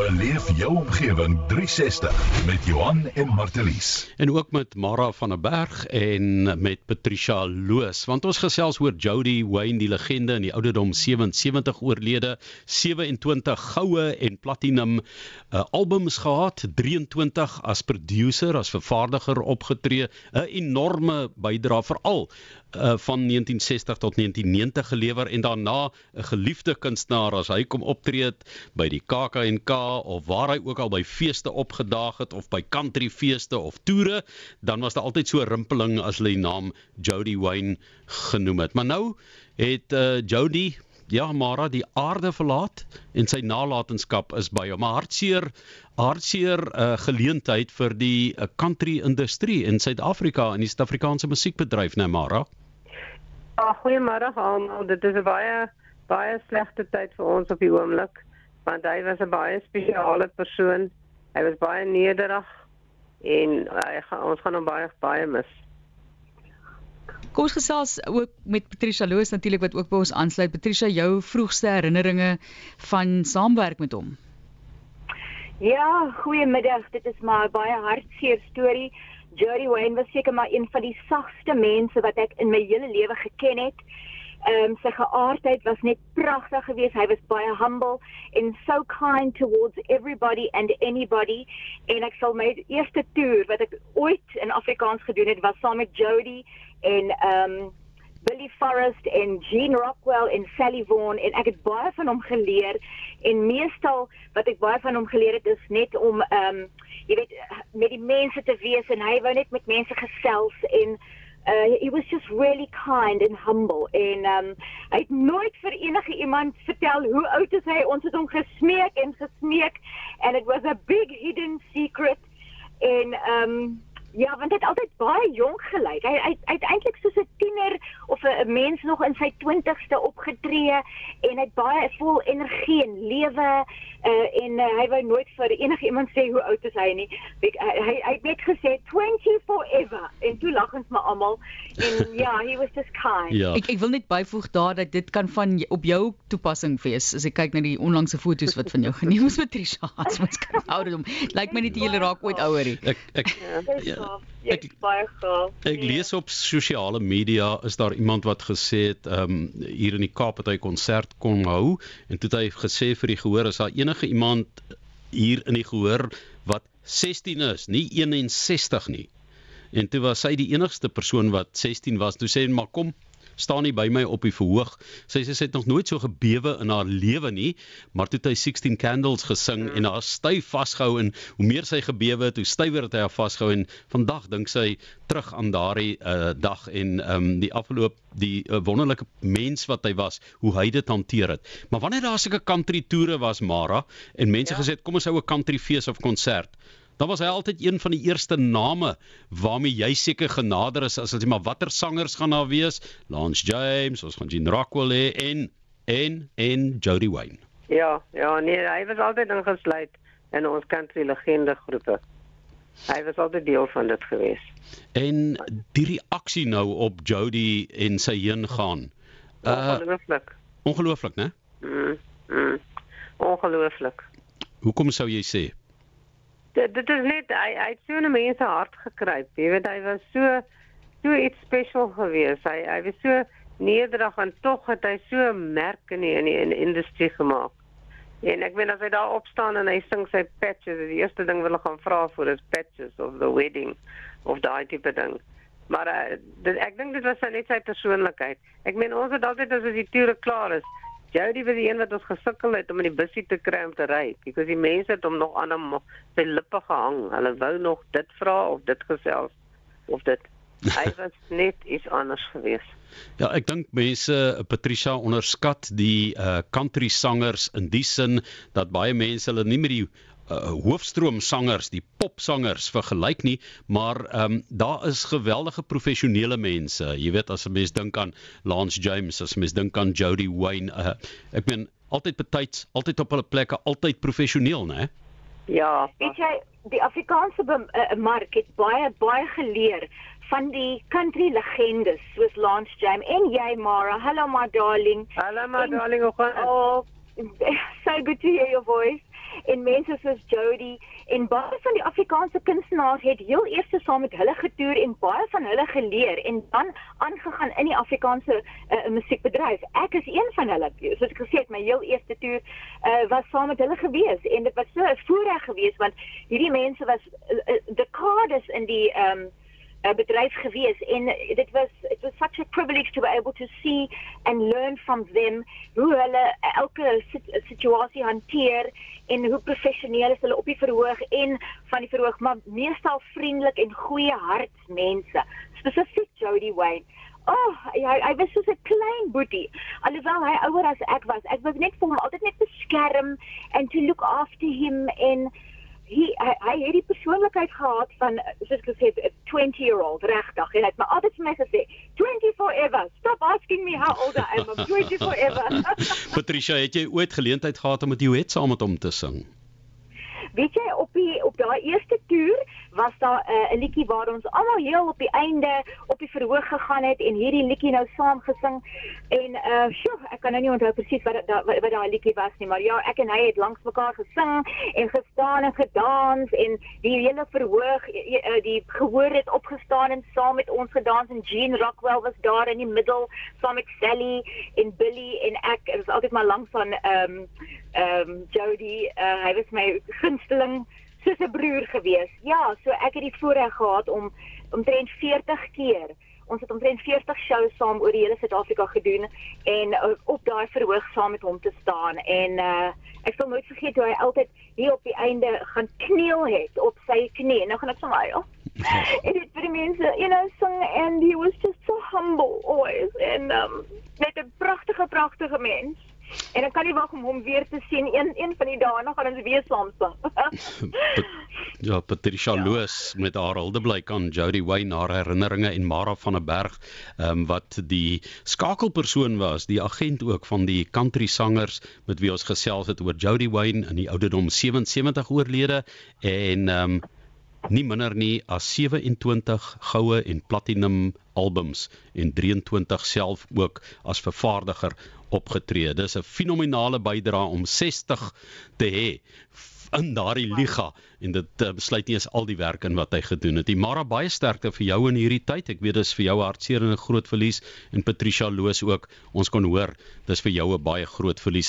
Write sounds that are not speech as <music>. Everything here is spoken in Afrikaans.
Beleef jou omgewing 360 met Johan en Martelies. En ook met Mara van der Berg en met Patricia Loos, want ons gesels oor Jody Wayne, die legende in die ouderdom 77 oorlede, 27 goue en platinum uh, albums gehad, 23 as producer, as vervaardiger opgetree, 'n enorme bydrae veral uh, van 1960 tot 1990 gelewer en daarna 'n geliefde kunstenaar as hy kom optree by die KAK&K of waar hy ook al by feeste opgedaag het of by countryfeeste of toere, dan was daar altyd so 'n rimpeling as hulle die naam Jody Wayne genoem het. Maar nou het uh, Jody ja, Mara die aarde verlaat en sy nalatenskap is by hom. Hartseer hartseer uh, geleentheid vir die uh, country industrie in Suid-Afrika en die Suid-Afrikaanse musiekbedryf, né, Mara? Ja, goeiemôre almal. Dit is 'n baie baie slegte tyd vir ons op die oomblik want hy was 'n baie spesiale persoon. Hy was baie nederig en hy gaan ons gaan hom baie baie mis. Kom ons gesels ook met Patricia Loos natuurlik wat ook by ons aansluit. Patricia, jou vroegste herinneringe van saamwerk met hom. Ja, goeiemiddag. Dit is maar 'n baie hartseer storie. Jody Wayne was seker maar een van die sagste mense wat ek in my hele lewe geken het. Ehm um, sy geaardheid was net pragtig geweest. Hy was baie humble and so kind towards everybody and anybody. En ek sal my eerste toer wat ek ooit in Afrikaans gedoen het, was saam met Jody en ehm um, Billy Forrest en Gene Rockwell en Sally Vaughan en ek het baie van hom geleer en meestal wat ek baie van hom geleer het is net om ehm um, jy weet met die mense te wees en hy wou net met mense gesels en uh, he was just really kind and humble en um hy het nooit vir enige iemand vertel hoe oud is hy. Ons het hom gesmeek en gesmeek and it was a big hidden secret en um Ja, want hy het altyd baie jonk gelyk. Hy hy het eintlik soos 'n tiener of 'n mens nog in sy 20ste opgetree en hy het baie vol energie en lewe uh, en uh, hy wou nooit vir enigiemand sê hoe oud is hy nie. Hy hy hy het net gesê 20 forever en toe lag ons maar almal en ja, he was just kind. Ja. Ek ek wil net byvoeg daar dat dit kan van op jou toepassing wees as ek kyk na die onlangse foto's wat van jou geneem is <laughs> met Trisha. Ons kan ouderdom. Lyk like my net jy raak ooit ouer nie. Ek ek ja. Gaaf. Ja, ek baie gaaf. Ek lees op sosiale media is daar iemand wat gesê het ehm um, hier in die Kaap het hy konsert kon hou en toe het hy gesê vir die gehoor is daar enige iemand hier in die gehoor wat 16 is, nie 61 nie. En toe was hy die enigste persoon wat 16 was. Toe sê hy maar kom staan nie by my op die verhoog. Sy sê sy het nog nooit so gebewe in haar lewe nie, maar toe het hy 16 candles gesing en haar styf vasgehou en hoe meer sy gebewe het, hoe stywer het hy haar vasgehou en vandag dink sy terug aan daardie uh, dag en um, die afloop die uh, wonderlike mens wat hy was, hoe hy dit hanteer het. Maar wanneer daar sulke country toere was Mara en mense ja. gesê het kom ons hou 'n country fees of konsert dan was hy altyd een van die eerste name waarmee jy seker genader is as as jy maar watter sangers gaan daar wees? Lance James ons gaan Gene Rockwell hê en en en Jody Wayne. Ja ja nee hy was altyd ingesluit in ons country legende groepe. Hy was altyd deel van dit gewees. En die reaksie nou op Jody en sy heen gaan uh, ongelooflik. ongelooflik né? Mm, mm, ongelooflik. Hoekom sou jy sê dit dit is net hy hy het so 'n mense hart gekruip. Jy weet hy was so so iets spesiaal geweest. Hy hy was so nederig en tog het hy so 'n merk in die, in die, in die industrie gemaak. En ek weet as hy daar op staan en hy sing sy patches, die eerste ding wil ek gaan vra vir is patches of the wedding of daai tipe ding. Maar uh, dit, ek dink dit was net sy persoonlikheid. Ek meen ons het altyd as die toere klaar is, Jody was die een wat ons gesukkel het om in die bussie te kry om te ry, because die mense het hom nog aan hom sy lippe gehang. Hulle wou nog dit vra of dit gesels of dit hy <laughs> was net iets anders geweest. Ja, ek dink mense Patricia onderskat die uh country sangers in die sin dat baie mense hulle nie met die uh, hoofstroomsangers, die popsangers vergelyk nie, maar ehm um, daar is geweldige professionele mense. Jy weet as 'n mens dink aan Lance James, as 'n mens dink aan Jody Wayne, uh, ek meen altyd betyds, altyd op hulle plekke, altyd professioneel, né? Ja. Weet jy, die Afrikaanse uh, mark het baie baie geleer van die country legendes soos Lance James en jy Mara. Hello my darling. Hello my en, darling. Oh, <laughs> so good to hear your voice en mense soos Jody en baie van die Afrikaanse kunstenaars het heel eers saam met hulle getoer en baie van hulle geleer en dan aangegaan in die Afrikaanse uh, musiekbedryf. Ek is een van hulle. Soos ek gesê het, my heel eerste toer uh, was saam met hulle gewees en dit was so 'n voorreg geweest want hierdie mense was uh, uh, dekades in die um, uh, bedryf gewees en dit was it was such a privilege to be able to see and learn from them hoe hulle elke situasie hanteer en hoe professioneel is hulle op die verhoog en van die verhoog maar meestal vriendelik en goeie hartsmense spesifiek Jody Wayne Oh, hy hy was so 'n klein boetie. Alhoewel hy ouer as ek was, ek was net vir hom altyd net beskerm and to look after him en hy hy, hy het die persoonlikheid gehad van soos gesê 'n 20 year old regtig en hy het my altyd vir my gesê 20 forever stop asking me how old I am I'm 20 forever. <laughs> Patricia het jy ooit geleentheid gehad om met Joet saam met hom te sing? Weet jy op die op daai eerste toer was daar eh, 'n uh, liedjie waar ons almal heel op die einde op die verhoog gegaan het en hierdie liedjie nou saam gesing en uh sjoe ek kan nou nie onthou presies wat da, wat, wat daai liedjie was nie maar ja ek en hy het langs mekaar gesing en gestaan en gedans en die hele verhoog uh, die gehoor het opgestaan en saam met ons gedans en Jean Rockwell was daar in die middel saam met Sally en Billy en ek dit was altyd maar langs van ehm um, ehm um, Jody uh, hy was my gunsteling soos 'n broer gewees. Ja, so ek het die voorreg gehad om omtrent 40 keer. Ons het omtrent 40 shows saam oor die hele Suid-Afrika gedoen en uh, op daai verhoog saam met hom te staan en uh, ek sal nooit vergeet hoe hy altyd hier op die einde gaan kniel het op sy knie. Nou gaan ek sommer ja. <laughs> en dit vir die mense, you know, sing and he was just so humble always and um net 'n pragtige pragtige mens. En ek kan nie wag om hom weer te sien een een van die dae nog gaan ons weer saam sing. <laughs> ja, Patricia ja. Loos met haar huldeblyk aan Jody Wayne haar herinneringe en Mara van der Berg, ehm um, wat die skakelpersoon was, die agent ook van die country sangers met wie ons gesels het oor Jody Wayne in die ouderdom 77 oorlede en ehm um, nie minder nie as 27 goue en platinum albums en 23 self ook as vervaardiger opgetree. Dis 'n fenominale bydrae om 60 te hê in daardie liga en dit uh, besluit nie eens al die werk in wat hy gedoen het. Die Mara baie sterkte vir jou in hierdie tyd. Ek weet dis vir jou hartseer en 'n groot verlies en Patricia Loos ook. Ons kon hoor dis vir jou 'n baie groot verlies.